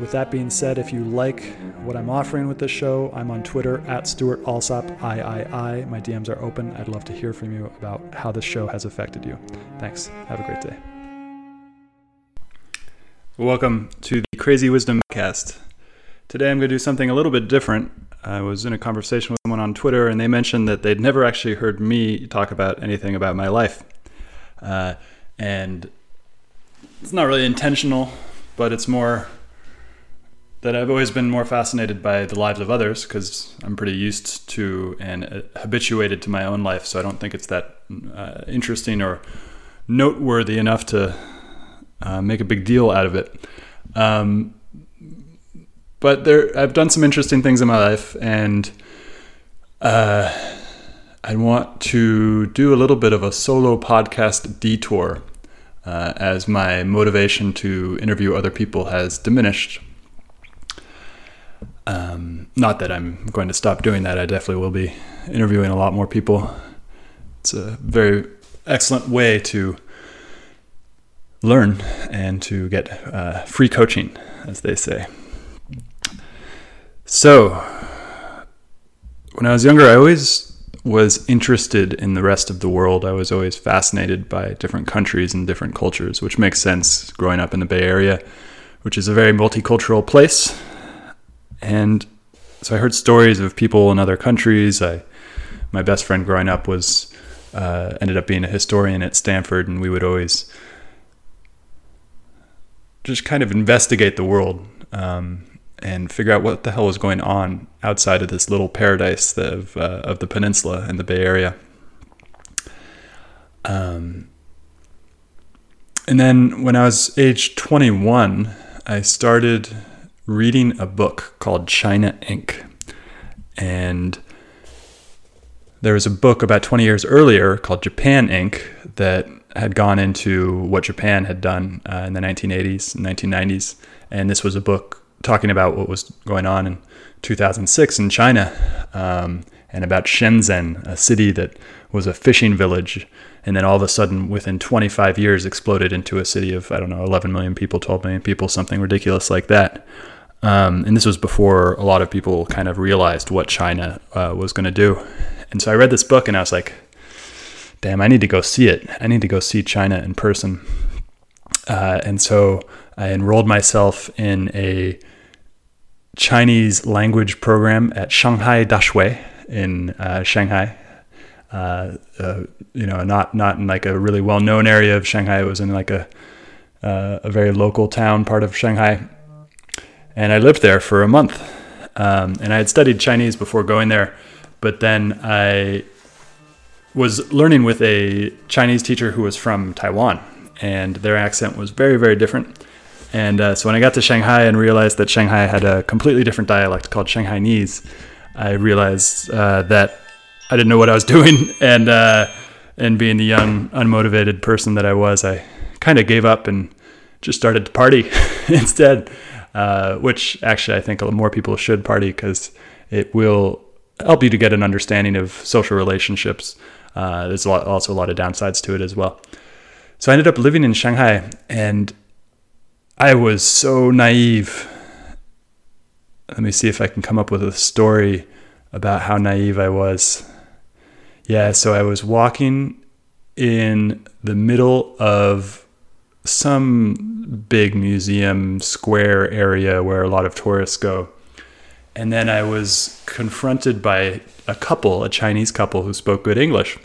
with that being said, if you like what I'm offering with this show, I'm on Twitter at Stewart Alsop III. My DMs are open. I'd love to hear from you about how this show has affected you. Thanks. Have a great day. Welcome to the Crazy Wisdom Cast. Today I'm going to do something a little bit different. I was in a conversation with someone on Twitter, and they mentioned that they'd never actually heard me talk about anything about my life. Uh, and it's not really intentional, but it's more that I've always been more fascinated by the lives of others because I'm pretty used to and uh, habituated to my own life. So I don't think it's that uh, interesting or noteworthy enough to uh, make a big deal out of it. Um, but there, I've done some interesting things in my life, and uh, I want to do a little bit of a solo podcast detour uh, as my motivation to interview other people has diminished um, not that I'm going to stop doing that. I definitely will be interviewing a lot more people. It's a very excellent way to learn and to get uh, free coaching, as they say. So, when I was younger, I always was interested in the rest of the world. I was always fascinated by different countries and different cultures, which makes sense growing up in the Bay Area, which is a very multicultural place. And so I heard stories of people in other countries. I, my best friend growing up was uh, ended up being a historian at Stanford, and we would always just kind of investigate the world um, and figure out what the hell was going on outside of this little paradise of uh, of the peninsula and the Bay Area. Um, and then when I was age 21, I started reading a book called China Inc. And there was a book about 20 years earlier called Japan Inc. that had gone into what Japan had done uh, in the 1980s and 1990s. And this was a book talking about what was going on in 2006 in China um, and about Shenzhen, a city that was a fishing village. And then all of a sudden, within 25 years, exploded into a city of, I don't know, 11 million people, 12 million people, something ridiculous like that. Um, and this was before a lot of people kind of realized what China uh, was going to do. And so I read this book and I was like, damn, I need to go see it. I need to go see China in person. Uh, and so I enrolled myself in a Chinese language program at Shanghai Daxue in uh, Shanghai. Uh, uh, you know, not not in like a really well known area of Shanghai. It was in like a uh, a very local town part of Shanghai and I lived there for a month. Um, and I had studied Chinese before going there, but then I was learning with a Chinese teacher who was from Taiwan, and their accent was very, very different. And uh, so when I got to Shanghai and realized that Shanghai had a completely different dialect called Shanghainese, I realized uh, that I didn't know what I was doing. And uh, and being the young, unmotivated person that I was, I kind of gave up and just started to party instead uh, which actually I think a lot more people should party because it will help you to get an understanding of social relationships. Uh, there's a lot, also a lot of downsides to it as well. So I ended up living in Shanghai and I was so naive. Let me see if I can come up with a story about how naive I was. Yeah, so I was walking in the middle of some big museum square area where a lot of tourists go. and then I was confronted by a couple, a Chinese couple who spoke good English.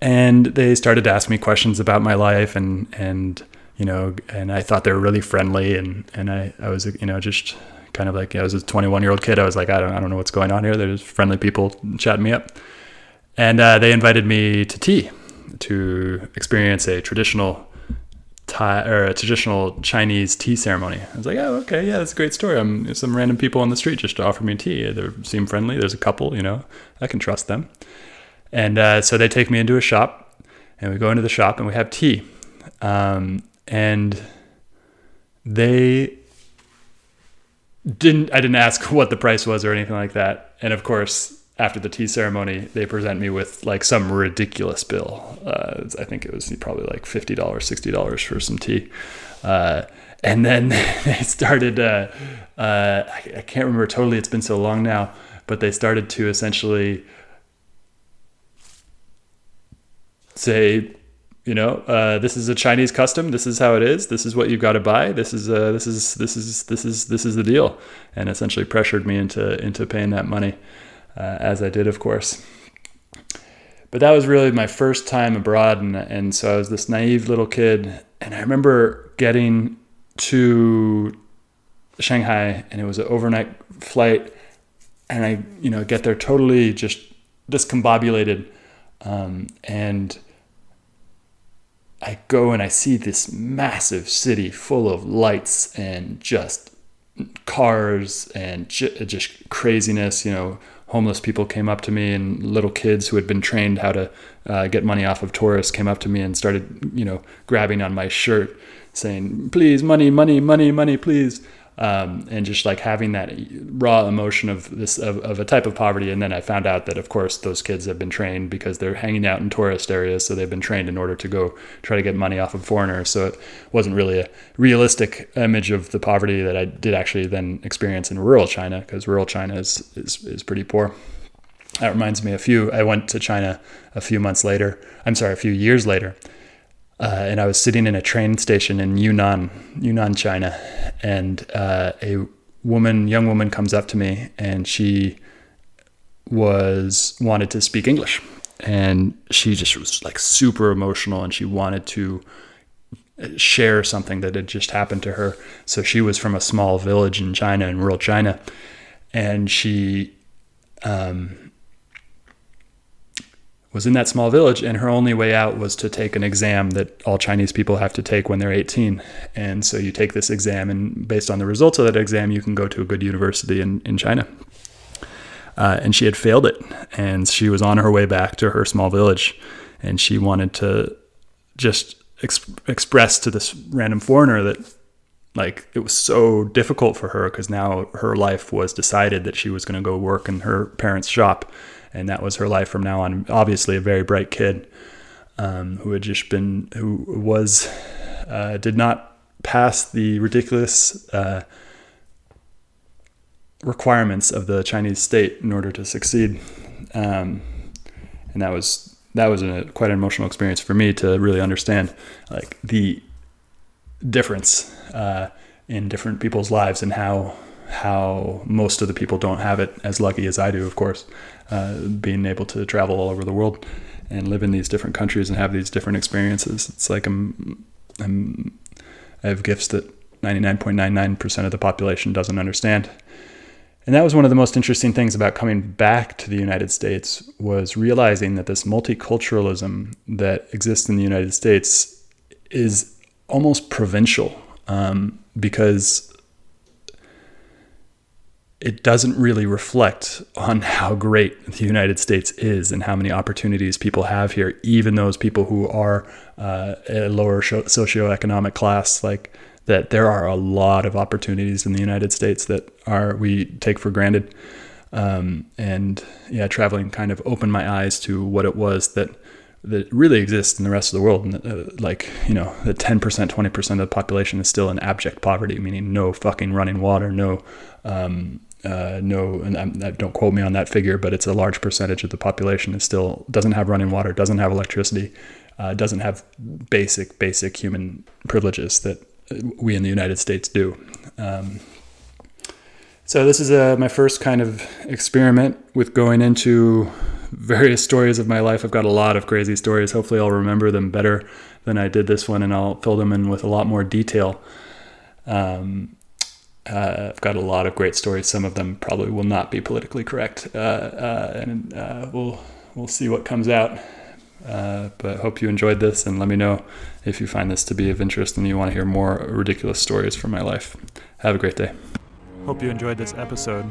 And they started to ask me questions about my life and, and, you know, and I thought they were really friendly. And, and I, I was, you know, just kind of like, I was a 21 year old kid. I was like, I don't, I don't know what's going on here. There's friendly people chatting me up. And uh, they invited me to tea to experience a traditional Thai or a traditional Chinese tea ceremony. I was like, oh, okay, yeah, that's a great story. I'm some random people on the street just offer me tea. They seem friendly. There's a couple, you know, I can trust them. And uh, so they take me into a shop, and we go into the shop and we have tea. Um, and they didn't. I didn't ask what the price was or anything like that. And of course, after the tea ceremony, they present me with like some ridiculous bill. Uh, I think it was probably like fifty dollars, sixty dollars for some tea. Uh, and then they started. Uh, uh, I, I, can't remember totally. It's been so long now, but they started to essentially say, you know, uh, this is a Chinese custom. This is how it is. This is what you've got to buy. This is uh, this is this is this is this is the deal, and essentially pressured me into into paying that money uh, as I did, of course. But that was really my first time abroad, and, and so I was this naive little kid. And I remember getting to Shanghai, and it was an overnight flight, and I, you know, get there totally just discombobulated, um, and I go and I see this massive city full of lights and just cars and just craziness, you know, homeless people came up to me and little kids who had been trained how to uh, get money off of tourists came up to me and started you know grabbing on my shirt saying please money money money money please um, and just like having that raw emotion of this of, of a type of poverty. And then i found out that of course those kids have been trained because they're hanging out in tourist areas. So they've been trained in order to go try to get money off of foreigners. So it wasn't really a realistic image of the poverty that i did actually then experience in rural china because rural china is, is, is pretty poor. That reminds me a few i went to china a few months later. I'm sorry a few years later uh, and I was sitting in a train station in Yunnan, Yunnan, China, and uh, a woman, young woman, comes up to me, and she was wanted to speak English, and she just was like super emotional, and she wanted to share something that had just happened to her. So she was from a small village in China, in rural China, and she um, was in that small village, and her only way out was to take an exam that all Chinese people have to take when they're 18. And so you take this exam, and based on the results of that exam, you can go to a good university in, in China. Uh, and she had failed it, and she was on her way back to her small village, and she wanted to just ex- express to this random foreigner that like it was so difficult for her because now her life was decided that she was going to go work in her parents' shop and that was her life from now on. Obviously, a very bright kid um, who had just been, who was, uh, did not pass the ridiculous uh, requirements of the Chinese state in order to succeed, um, and that was that was a, quite an emotional experience for me to really understand like the difference uh, in different people's lives and how how most of the people don't have it as lucky as I do, of course, uh, being able to travel all over the world and live in these different countries and have these different experiences. It's like I'm, I'm I have gifts that 99.99% of the population doesn't understand. And that was one of the most interesting things about coming back to the United States was realizing that this multiculturalism that exists in the United States is almost provincial um, because it doesn't really reflect on how great the United States is and how many opportunities people have here, even those people who are uh, a lower socioeconomic class. Like that, there are a lot of opportunities in the United States that are we take for granted. Um, and yeah, traveling kind of opened my eyes to what it was that that really exists in the rest of the world. And uh, like you know, the ten percent, twenty percent of the population is still in abject poverty, meaning no fucking running water, no um, uh, no, and I'm, don't quote me on that figure, but it's a large percentage of the population is still doesn't have running water, doesn't have electricity, uh, doesn't have basic basic human privileges that we in the United States do. Um, So this is a, uh, my first kind of experiment with going into various stories of my life. I've got a lot of crazy stories. Hopefully, I'll remember them better than I did this one, and I'll fill them in with a lot more detail. Um, uh, I've got a lot of great stories. Some of them probably will not be politically correct, uh, uh, and uh, we'll we'll see what comes out. Uh, but hope you enjoyed this, and let me know if you find this to be of interest and you want to hear more ridiculous stories from my life. Have a great day. Hope you enjoyed this episode.